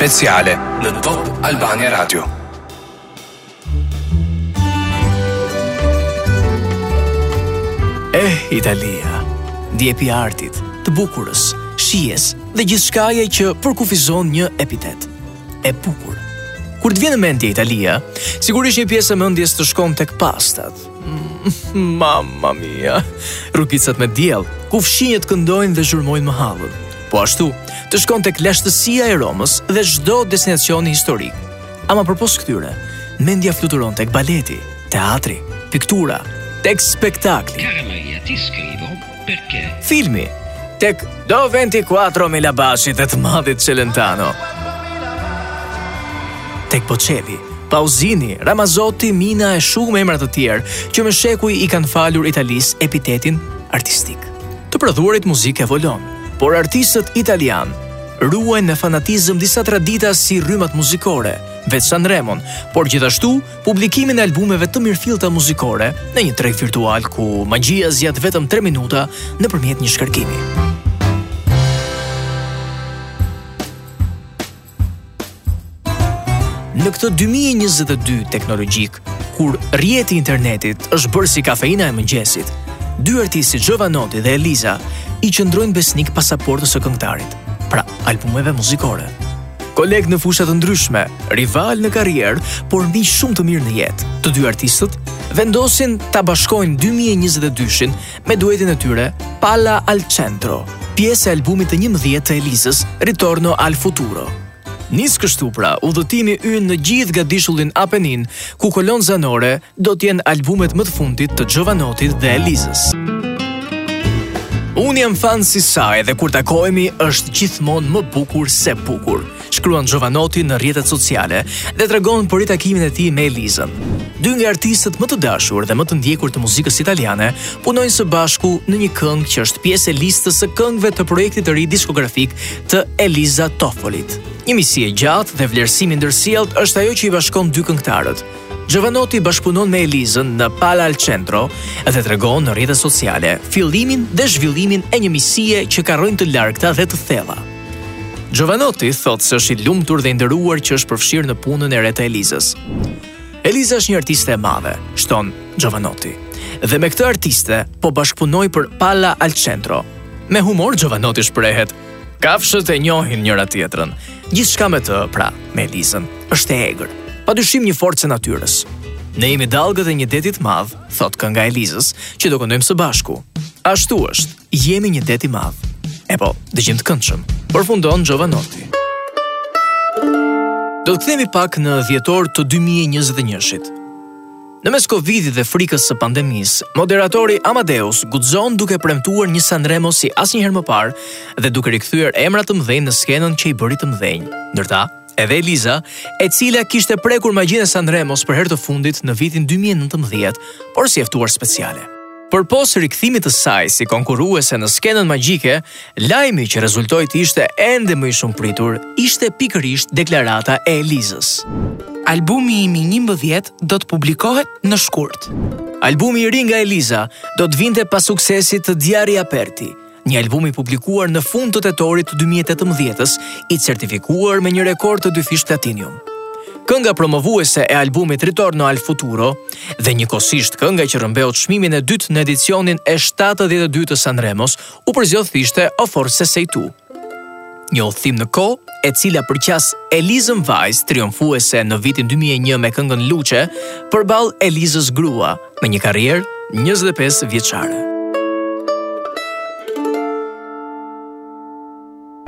speciale në Top Albania Radio. Eh, Italia, djepi i artit, të bukurës, shijes dhe gjithçkaje që përkufizon një epitet. E bukur. Kur të vjen në mendje Italia, sigurisht një pjesë e mendjes të shkon tek pastat, Mm, mamma mia! Rrugicat me diell, ku fshinjët këndojnë dhe zhurmojnë më hallën. Po ashtu, të shkon tek lashtësia e Romës dhe çdo destinacion historik. Ama përpos këtyre, mendja fluturon tek baleti, teatri, piktura, tek spektakli. Perché? Filmi Tek do 24 mila bacit e të madhit Celentano Tek Bocelli Pausini, Ramazotti, Mina e shumë emra të tjerë që me shekuj i kanë falur Italisë epitetin artistik. Të prodhuarit muzikë evoluon, por artistët italianë ruajnë me fanatizëm disa tradita si rrymat muzikore, veç Sanremon, por gjithashtu publikimin e albumeve të mirëfillta muzikore në një treg virtual ku magjia zgjat vetëm 3 minuta nëpërmjet një shkarkimi. Në këtë 2022 teknologjik, kur rrjeti i internetit është bërë si kafeina e mëngjesit, dy artistët Jovanotti dhe Eliza i qëndrojnë besnikë pasaportës së këngëtarit, pra albumeve muzikore. Kolegë në fusha të ndryshme, rivalë në karrierë, por miq shumë të mirë në jetë. Të dy artistët vendosin ta bashkojnë 2022-shin me duetin e tyre Palla al Centro, pjesë e albumit të 11 të Elizës, Ritorno al Futuro. Nis kështu pra, udhëtimi ynë në gjithë gadishullin Apenin, ku kolonë zanore do të jenë albumet më të fundit të Jovanottit dhe Elizës. Unë jam fans i saj dhe kur takohemi është gjithmonë më bukur se bukur, shkruan Jovanotti në rrjetet sociale dhe tregon për ritakimin e tij me Elizën. Dy nga artistët më të dashur dhe më të ndjekur të muzikës italiane punojnë së bashku në një këngë që është pjesë e listës së këngëve të projektit të ri diskografik të Eliza Toffolit. Një miqësi e gjatë dhe vlerësim i ndërsjelltë është ajo që i bashkon dy këngëtarët. Jovanotti bashkëpunon me Elizën në Palla al Centro dhe tregon në rrjetet sociale fillimin dhe zhvillimin e një miqësie që ka rrënjë të largëta dhe të thella. Jovanotti thotë se është i lumtur dhe i nderuar që është përfshirë në punën e re të Elizës. Eliza është një artiste e madhe, shton Jovanotti. Dhe me këtë artiste po bashkëpunoj për Palla al Centro. Me humor Jovanotti shprehet, Kafshët e njohin njëra tjetrën. Gjithçka me të, pra, me Elizën, është e egër. Pa dyshim një forcë e natyrës. Ne jemi dallgët e një deti të madh, thotë kënga e Elizës, që do këndojmë së bashku. Ashtu është, jemi një det i madh. E po, dëgjim të këndshëm. Përfundon Jovanotti. Do të kthehemi pak në dhjetor të 2021-shit, Në mes Covidit dhe frikës së pandemisë, moderatori Amadeus guxon duke premtuar një Sanremo si asnjëherë më parë dhe duke rikthyer emra të mëdhenj në skenën që i bëri të mëdhenj. Ndër ta, edhe Eliza, e cila kishte prekur magjinë e Sanremos për herë të fundit në vitin 2019, por si e ftuar speciale. Përpos rikthimit të saj si konkurruese në skenën magjike, lajmi që rezultoi të ishte ende më i shumëpritur ishte pikërisht deklarata e Elizës. Albumi im i 11 do të publikohet në shkurt. Albumi i ri nga Eliza do të vinte pas suksesit të Diari Aperti, një album i publikuar në fund të tetorit të 2018-ës, i certifikuar me një rekord të dyfishtë platinium. Kënga promovuese e albumit Ritorno al Futuro dhe njëkohësisht kënga që rrëmbeu çmimin e dytë në edicionin e 72 të Sanremos u përzgjodh të ishte O Forse Sei Tu. Një udhëtim në kohë, e cila përqas Elizën vajzë triumfuese në vitin 2001 me këngën Luce, përballë Elizës grua, me një karrierë 25 vjeçare.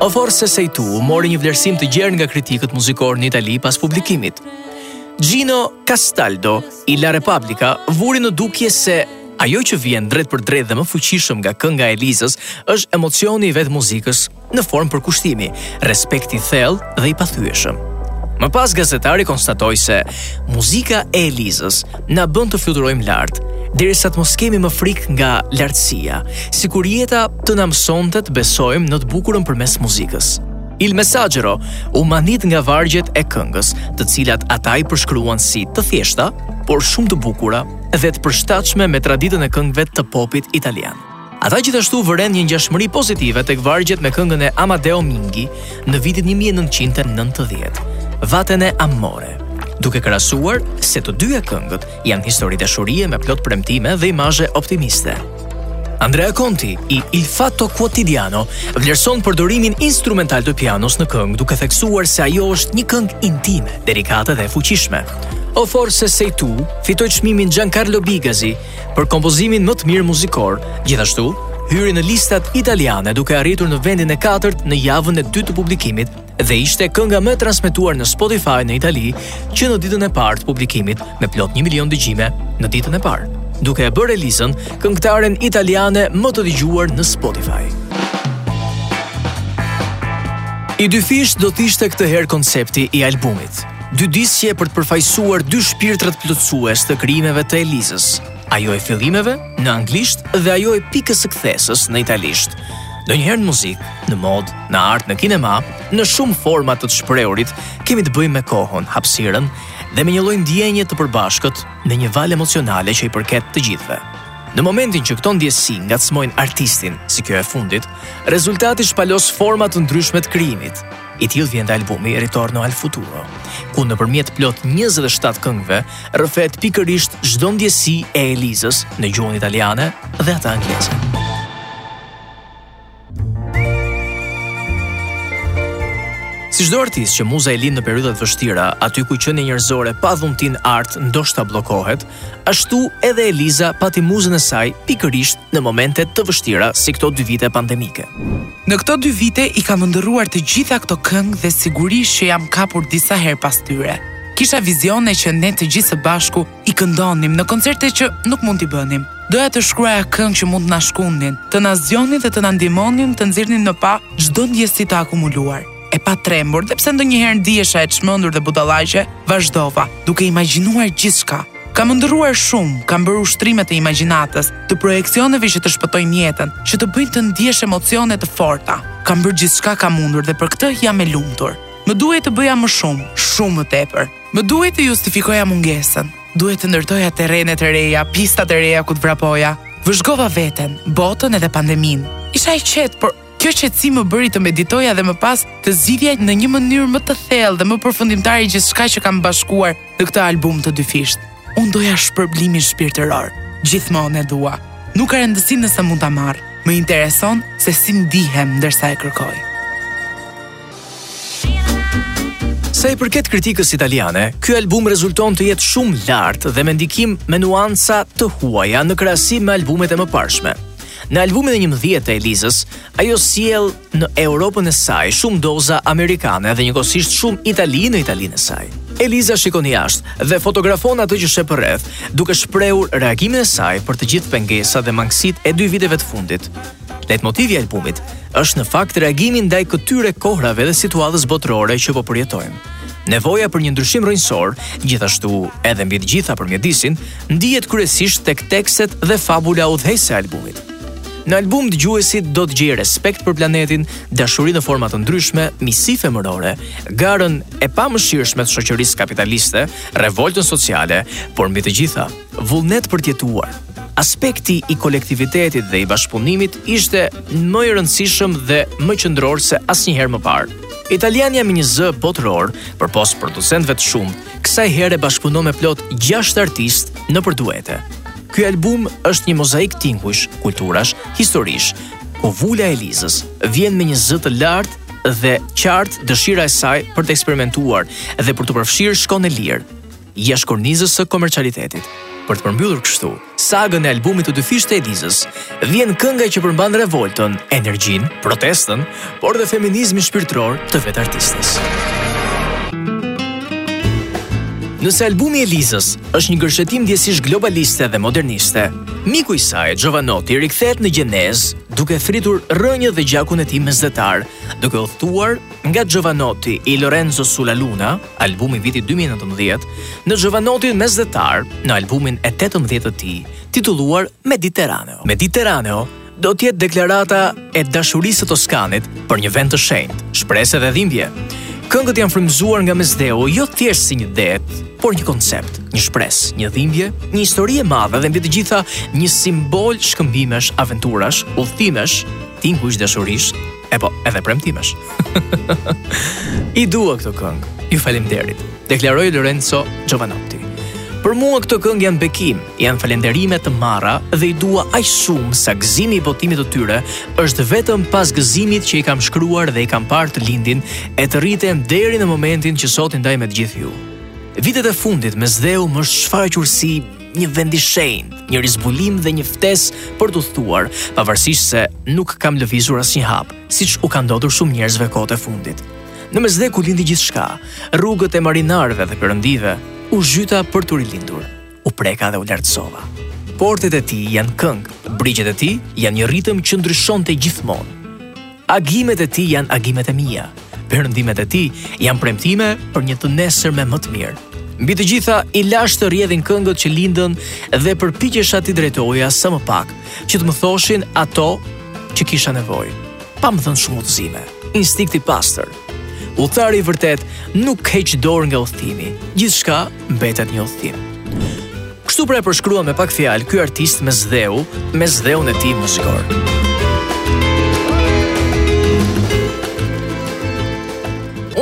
O Forse Sei Tu mori një vlerësim të gjerë nga kritikët muzikorë në Itali pas publikimit. Gino Castaldo i La Repubblica vuri në dukje se ajo që vjen drejtpërdrejt dhe më fuqishëm nga kënga e Elizës është emocioni i vetë muzikës. në formë përkushtimi, respekt i thellë dhe i pathyeshëm. Më pas gazetari konstatoi se muzika e Elizës na bën të fluturojmë lart, derisa të mos kemi më frikë nga lartësia, sikur jeta të na mësonte të besojmë në të bukurën përmes muzikës. Il Messaggero u mahnit nga vargjet e këngës, të cilat ata i përshkruan si të thjeshta, por shumë të bukura dhe të përshtatshme me traditën e këngëve të popit italian. Ata gjithashtu vëren një ngjashmëri pozitive tek vargjet me këngën e Amedeo Minghi në vitin 1990, Vattene Amore, duke krahasuar se të dyja këngët janë histori dashurie me plot premtime dhe imazhe optimiste. Andrea Conti i Il Fatto Quotidiano vlerëson përdorimin instrumental të pianos në këngë duke theksuar se ajo është një këngë intime, delikate dhe e fuqishme. O forse sei tu fitoi çmimin Giancarlo Bigazzi për kompozimin më të mirë muzikor, gjithashtu hyri në listat italiane duke arritur në vendin e katërt në javën e dytë të publikimit dhe ishte kënga më e transmetuar në Spotify në Itali që në ditën e parë të publikimit me plot 1 milion dëgjime në ditën e parë, duke e bërë Elizën këngëtaren italiane më të dëgjuar në Spotify. I dyfishtë do të ishte këtë herë koncepti i albumit. Dy disqe për të përfaqësuar dy shpirtrat plotësues të krijimeve të Elizës, ajo e fillimeve në anglisht dhe ajo e pikës së kthesës në italisht. Ndonjëherë në muzikë, në modë, në art, në kinema, në shumë forma të të shprehurit, kemi të bëjmë me kohën, hapësirën, dhe me një lloj ndjenje të përbashkët në një valë emocionale që i përket të gjithëve. Në momentin që këto ndjesi ngacmojnë artistin, si kjo e fundit, rezultati shpalos forma të ndryshme të krijimit, I tillë vjen dhe albumi Ritorno al Futuro, ku nëpërmjet plot 27 këngëve rrëfehet pikërisht çdo ndjesi e Elizës në gjuhën italiane dhe atë angleze. Si çdo artist që muza i lind në periudha të vështira, aty ku qenia njerëzore pa dhuntinë art ndoshta bllokohet, ashtu edhe Eliza pati muzën e saj pikërisht në momente të vështira si këto dy vite pandemike. Në këto dy vite i kam ëndërruar të gjitha këto këngë dhe sigurisht që jam kapur disa herë pas tyre. Kisha vizione që ne të gjithë së bashku i këndonim në koncertet që nuk mund t'i bënim. Doja të shkruaja këngë që mund të na shkundnin, të na zgjonin dhe të na ndihmonin të nxirrnim në pah çdo ndjesi të akumuluar. E patrembur dhe pse ndonjëherë ndihesha e çmendur dhe budallaqe, vazhdova, duke imagjinuar gjithçka. Kam ëndërruar shumë, kam bërë ushtrime të imagjinatës, të projeksioneve që të shpëtojnë jetën, që të bëjnë të ndiesh emocione të forta. Kam bërë gjithçka kam mundur dhe për këtë jam e lumtur. Më duhej të bëja më shumë, shumë më tepër. Më duhej të justifikoja mungesën. Duhej të ndërtoja terrene të reja, pista të reja ku të vrapoja. Vëzhgova veten, botën edhe pandeminë. Isha e qetë, por Kjo qetësi më bëri të meditoja dhe më pas të zgjidhja në një mënyrë më të thellë dhe më përfundimtare gjithçka që kam bashkuar në këtë album të dyfishtë. Unë doja shpërblimin shpirtëror, gjithmonë e dua. Nuk ka rëndësi nëse mund ta marr. Më intereson se si ndihem ndërsa e kërkoj. Sa i përket kritikës italiane, ky album rezulton të jetë shumë lart dhe me ndikim me nuanca të huaja në krahasim me albumet e mëparshme. Në albumin e njëmbëdhjetë të Elizës, ajo sjell në Europën e saj shumë doza amerikane dhe njëkohësisht shumë Itali në Italinë e saj. Eliza shikon jashtë dhe fotografon atë që sheh përreth, duke shprehur reagimin e saj për të gjithë pengesat dhe mangësitë e dy viteve të fundit. Lajtmotivi i albumit është në fakt reagimi ndaj këtyre kohërave dhe situatës botërore që po përjetojmë. Nevoja për një ndryshim rrënjësor, gjithashtu edhe mbi të gjitha për mjedisin, ndihet kryesisht tek tekstet dhe fabula udhëheqëse e albumit. Në album dëgjuesi do të gjejë respekt për planetin, dashuri në forma të ndryshme, miqësi femërore, garën e pamëshirshme të shoqërisë kapitaliste, revoltën sociale, por mbi të gjitha, vullnet për të jetuar. Aspekti i kolektivitetit dhe i bashkëpunimit ishte më i rëndësishëm dhe më qëndror se asnjëherë më parë. Italiania me një zë botëror, përpos producentëve të shumtë, Kësaj here bashkëpunon me plot 6 artistë nëpër duete. Ky album është një mozaik tingujsh, kulturash, historish, ku vula e Elizës vjen me një zë të lartë dhe qartë dëshira e saj për të eksperimentuar dhe për t'u përfshirë shkon e lirë, jashtë kornizës së komercialitetit, për të përmbyllur kështu Sagën e albumit të dyfishtë të Elizës, vjen kënga që përmban revoltën, energjinë, protestën, por dhe feminizmin shpirtëror të vetë artistes. Nëse albumi i Elizës është një gërshetim ndjesish globaliste dhe moderniste, miku i saj Giovanotti rikthehet në gjenezë, duke thritur rrënjët dhe gjakun e tij mesdhetar, duke udhëtuar nga Giovanotti i Lorenzo Sulla Luna, album i vitit 2019, në Giovanotin mesdhetar në albumin e 18 të tij, titulluar Mediterraneo. Mediterraneo do të jetë deklarata e dashurisë së Toskanit për një vend të shenjtë, shprese dhe dhimbje. Këngët janë frymëzuar nga Mesdheu jo thjesht si një det, por një koncept, një shpresë, një dhimbje, një histori e madhe dhe mbi të gjitha një simbol shkëmbimesh, aventurash, udhëtimesh, tingujsh dashurish E po, edhe premtimesh. I dua këto këngë. Ju faleminderit. Deklaroi Lorenzo Giovanotti. Për mua këto këngë janë bekim, janë falënderime të marra dhe i dua aq shumë sa gëzimi i botimit të tyre është vetëm pas gëzimit që i kam shkruar dhe i kam parë të lindin e të rriten deri në momentin që sot i ndaj me të gjithë ju. Vitet e fundit Mesdheu më është shfaqur si një vend i shenjtë, një rizbulim dhe një ftesë për të udhëtuar, pavarësisht se nuk kam lëvizur asnjë hap, siç u ka ndodhur shumë njerëzve kohët e fundit. Në Mesdhe ku lindi gjithçka, rrugët e marinarëve dhe perëndive u zhyta për të rilindur. U preka dhe u lartësova. Portet e tij janë këngë, brigjet e tij janë një ritëm që ndryshonte gjithmonë. Agimet e tij janë agimet e mia. Perëndimet e tij janë premtime për një të nesërme më të mirë. Mbi të gjitha, i lashë të rjedhin këngët që lindën dhe përpiqesha t'i drejtoja sa më pak, që të më thoshin ato që kisha nevojë, pa u dhënë shumë udhëzime, instinkti i pastër. Udhëtari i vërtetë nuk heq dorë nga udhëtimi, gjithçka mbetet një udhëtim. Kështu pra e përshkruan me pak fjalë ky artist me xhiadheu, me xhiadheun e tij muzikor.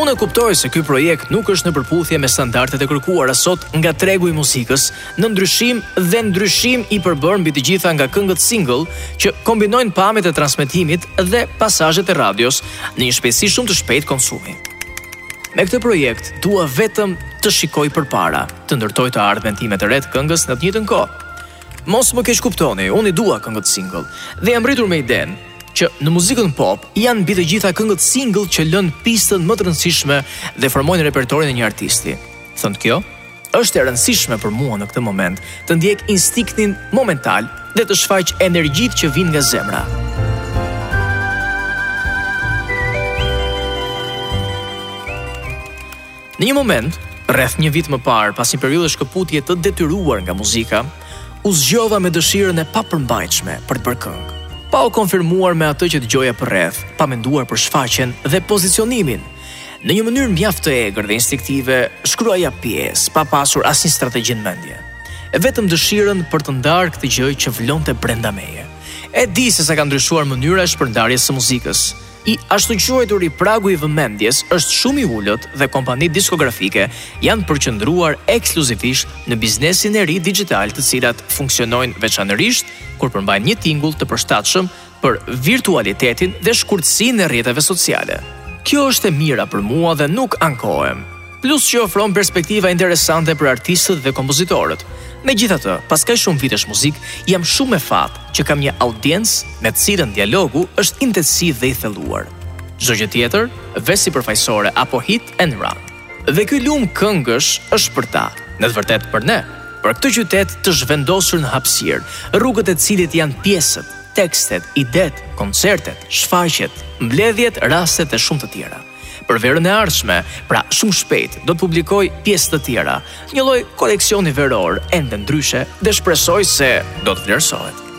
Unë e kuptoj se ky projekt nuk është në përputhje me standardet e kërkuara sot nga tregu i muzikës, në ndryshim dhe ndryshim i përbërë mbi të gjitha nga këngët single që kombinojnë pamjet e transmetimit dhe pasazhet e radios në një shpejtësi shumë të shpejtë konsumi. Me këtë projekt dua vetëm të shikoj përpara, të ndërtoj të ardhmen time të re të këngës në të njëjtën kohë. Mos më keqkuptoni, unë i dua këngët single dhe jam rritur me idenë që në muzikën pop janë mbi të gjitha këngët single që lënë pistën më të rëndësishme dhe formojnë repertuarin e një artisti. Thënë kjo, Është e rëndësishme për mua në këtë moment të ndjek instinktin momental dhe të shfaq energjitë që vijnë nga zemra. Në një moment, rreth një vit më parë, pas një periudhe shkëputje të detyruar nga muzika, u zgjova me dëshirën e papërmbajtshme për të bërë këngë. Pa u konfirmuar me atë që dëgjoja përreth, pa menduar për shfaqjen dhe pozicionimin, Në një mënyrë mjaft të egër dhe instinktive, shkruaja pjesë, pa pasur asnjë strategji në mendje. E vetëm dëshirën për të ndarë këtë gjë që vlonte brenda meje. E di se sa ka ndryshuar mënyra e shpërndarjes së muzikës. I ashtuquajturi pragu i vëmendjes është shumë i ulët dhe kompanitë diskografike janë përqendruar ekskluzivisht në biznesin e ri dixhital, të cilat funksionojnë veçanërisht kur përmbajnë një tingull të përshtatshëm për virtualitetin dhe shkurtësinë e rrjeteve sociale. Kjo është e mira për mua dhe nuk ankohem. Plus që ofron perspektiva interesante për artistët dhe kompozitorët. Megjithatë, pas kaq shumë vitesh muzikë, jam shumë me fat që kam një audiencë me të cilën dialogu është intensiv dhe i thelluar. Çdo gjë tjetër, veç sipërfaqësore apo hit and run. Dhe ky lum këngësh është për ta, në të vërtetë për ne, për këtë qytet të zhvendosur në hapësirë, rrugët e të cilit janë pjesët, tekstet, idetë, koncertet, shfaqjet, mbledhjet, rastet e shumë të tjera. Për verën e ardhshme, pra shumë shpejt, do të publikoj pjesë të tjera, një lloj koleksioni veror ende ndryshe dhe shpresoj se do të vlerësohet.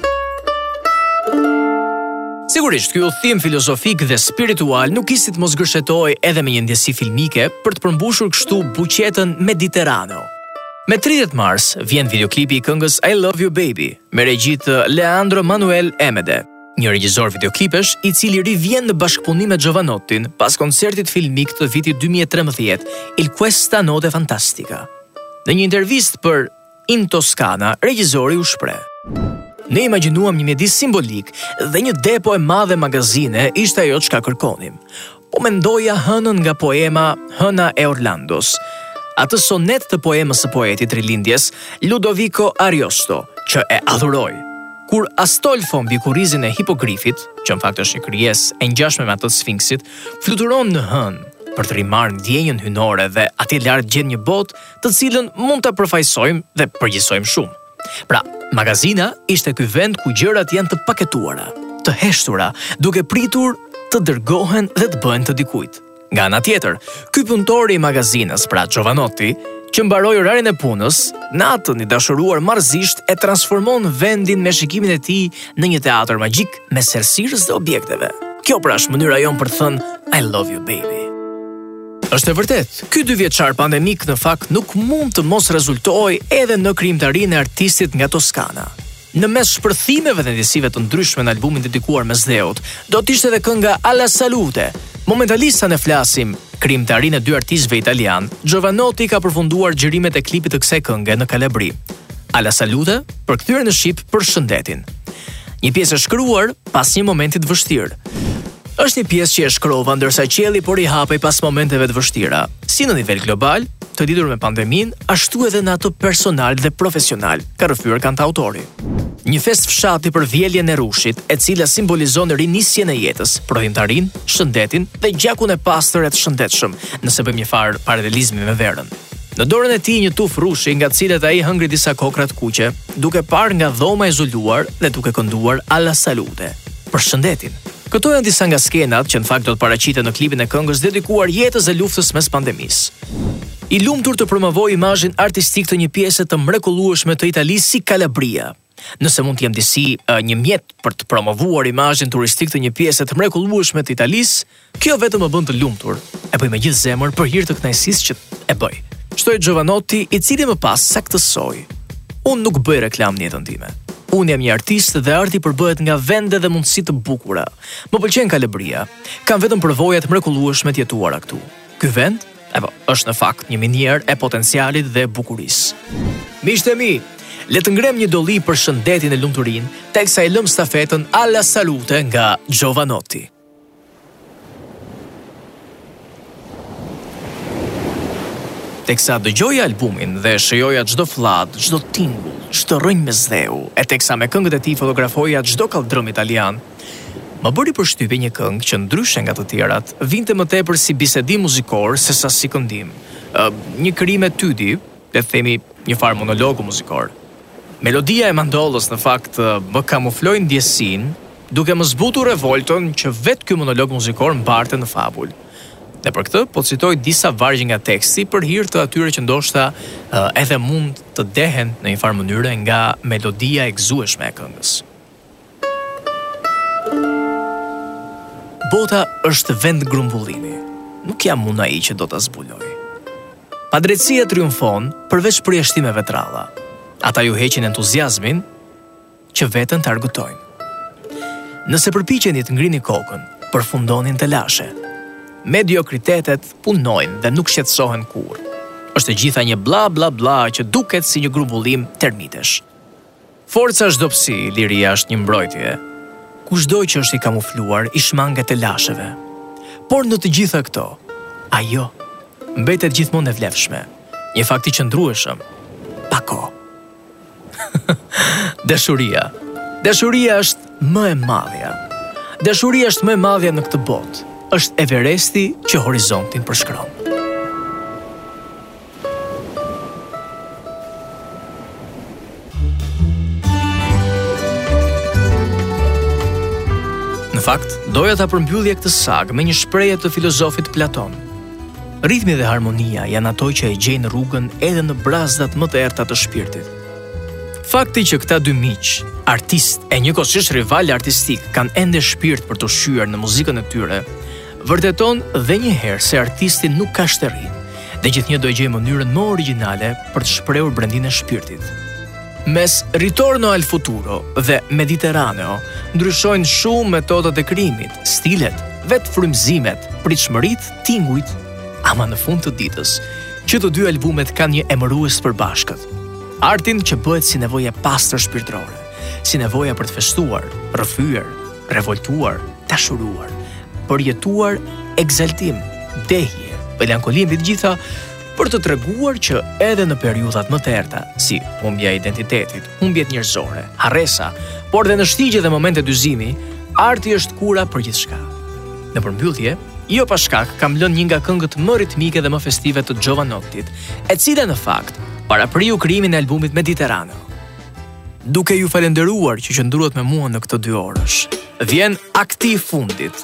Sigurisht, ky udhëtim filozofik dhe spiritual nuk kish si të mos gërshetohej edhe me një ndjesi filmike për të përmbushur kështu buqetën Mediterraneo. Me 30 mars vjen videoklipi i këngës I Love You Baby me regji të Leandro Manuel Emede, një regjisor videoklipesh i cili rivjen në bashkëpunim me Jovanottin pas koncertit filmik të vitit 2013 In Questa Notte Fantastica. Në një intervistë për In Toscana, regjizori u shpreh. Ne imagjinuam një mjedis simbolik dhe një depo e madhe magazine ishte ajo çka kërkonim. Po mendoja hënën nga poema Hëna e Orlandos, atë sonet të poemës së poetit rilindjes Ludovico Ariosto, që e adhuroj. Kur Astolfo mbi kurrizin e hipogrifit, që në fakt është një krijesë e ngjashme me atë të Sfinksit, fluturon në hënë për të rimarrë ndjenjën hynore dhe atje lart gjen një botë të cilën mund ta përfaqësojmë dhe përgjithësojmë shumë. Pra, magazina ishte ky vend ku gjërat janë të paketuara, të heshtura, duke pritur të dërgohen dhe të bëhen të dikujt. Nga ana tjetër, ky punëtor i magazinës, pra Giovanotti, që mbaroi orarin e punës, natën i dashuruar marrëzisht e transformon vendin me shikimin e tij në një teatër magjik mes errësirës dhe objekteve. Kjo pra është mënyra jonë për të thënë I love you baby. Është e vërtetë, ky dyvjeçar pandemik në fakt nuk mund të mos rezultojë edhe në krijimtarinë e artistit nga Toskana. Në mes shpërthimeve dhe ndjesive të ndryshme në albumin dedikuar Mesdheut, do të ishte dhe kënga Alla Salute. Momentalisht sa ne flasim, krijimtarinë e dy artistëve italianë, Giovanotti ka përfunduar xhirimet e klipit të kësaj kënge në Kalabri. Alla Salute, përkthyer në shqip për shëndetin. Një pjesë e shkruar pas një momenti të vështirë. Është një pjesë që e shkrova ndërsa qielli po rihapej pas momenteve të vështira, si në nivel global, të lidhur me pandeminë, ashtu edhe në atë personal dhe profesional, ka rrëfyer kantautori. Një festë fshati për vjeljen e rrushit, e cila simbolizon rinisjen e jetës, prodhimtarinë, shëndetin dhe gjakun e pastër e të shëndetshëm, nëse bëjmë një farë paralelizmi me verën. Në dorën e tij një tufë rrushi nga të cilat ai hëngri disa kokrra të kuqe, duke parë nga dhoma e izoluar dhe duke kënduar alla salute. Për shëndetin. Këto janë disa nga skenat që në fakt do të paraqiten në klipin e këngës dedikuar jetës dhe luftës mes pandemisë. I lumtur të promovojë imazhin artistik të një pjese të mrekullueshme të Italisë si Kalabria. Nëse mund të jem disi një mjet për të promovuar imazhin turistik të një pjese të mrekullueshme të Italisë, Kjo vetëm më bën të lumtur, e bëj me gjithë zemër për hir të kënaqësisë që e bëj. Shtoi Giovanotti, i cili më pas saktësoi, Unë nuk bëj reklamë në jetën time. Unë jam një artist dhe arti përbëhet nga vende dhe mundësi të bukura. Më pëlqen Kalabria. Kam vetëm përvoja të mrekullueshme të jetuara këtu. Ky vend, epo është në fakt një minierë e potencialit dhe bukurisë. Miqtë e mi, le të ngremë një dolli për shëndetin e lumturinë, teksa i lëmë stafetën alla salute nga Giovanotti. Teksa dëgjoja albumin dhe shijoja çdo flladë, çdo tingull, çdo rrënjë mes dheu, e teksa me këngët e tij fotografoja çdo kalldrëm italian, më bëri përshtypje një këngë që ndryshe nga të tjerat, vinte më tepër si bisedim muzikor sesa si këndim, ë një krijim etydi, le të themi një farë monologu muzikor. Melodia e mandolës në fakt më kamufloi ndjesinë, duke më zbutur revoltën që vetë ky monolog muzikor mbarte në fabulë. Dhe për këtë po citoj disa vargje nga teksti për hir të atyre që ndoshta edhe mund të dehen në një farë mënyre nga melodia e gëzueshme e këngës. Bota është vend grumbullimi, nuk jam unë ai që do ta zbuloj. Padrejtësia triumfon përveç përjashtimeve të rralla. Ata ju heqin entuziazmin, që veten të argëtojnë. Nëse përpiqeni të ngrini kokën, përfundoni në telashe. Mediokritetet punojnë dhe nuk shqetësohen kurrë. Është e gjitha një bla bla bla që duket si një grumbullim termitesh. Forca është dobësi, liria është një mbrojtje. Kushdo që është i kamufluar i shmanget telasheve. Por në të gjitha këto, ajo mbetet gjithmonë e vlefshme, një fakt i qëndrueshëm, pa kohë. Dashuria. Dashuria është më e madhja. Dashuria është më e madhja në këtë botë. Është Everesti që horizontin përshkron. Në fakt, doja ta përmbyllja këtë sagë me një shprehje të filozofit Platon. Ritmi dhe harmonia janë ato që e gjejnë rrugën edhe në brazdat më të errëta të shpirtit. Fakti që këta dy miq, artistë e njëkohësisht rivalë artistikë, kanë ende shpirt për të shqyer në muzikën e tyre, vërteton dhe një herë se artisti nuk ka shterim dhe gjithnjë do gjejë mënyrën më origjinale për të shprehur brendinë e shpirtit. Mes Ritorno al Futuro dhe Mediterraneo ndryshojnë shumë metodat e krijimit, stilet, vetë frymëzimet, pritshmëritë, tingujt, ama në fund të ditës, që të dy albumet kanë një emërues të përbashkët. Artin që bëhet si nevojë e pastër shpirtërore, si nevoja për të festuar, rrëfyer, revoltuar, dashuruar, përjetuar ekzaltim, dehje, melankoli mbi të gjitha, për të treguar që edhe në periudhat më të errta, si humbja e identitetit, humbjet njerëzore, harresa, por dhe në shtigje dhe momente dyzimi, arti është kura për gjithçka. Në përmbyllje, jo pa shkak kam lënë një nga këngët më ritmike dhe më festive të Jovanottit, e cila në fakt parapriu krijimin e albumit Mediterraneo. Duke ju falënderuar që qëndruat me mua në këtë dyorësh, vjen akti i fundit.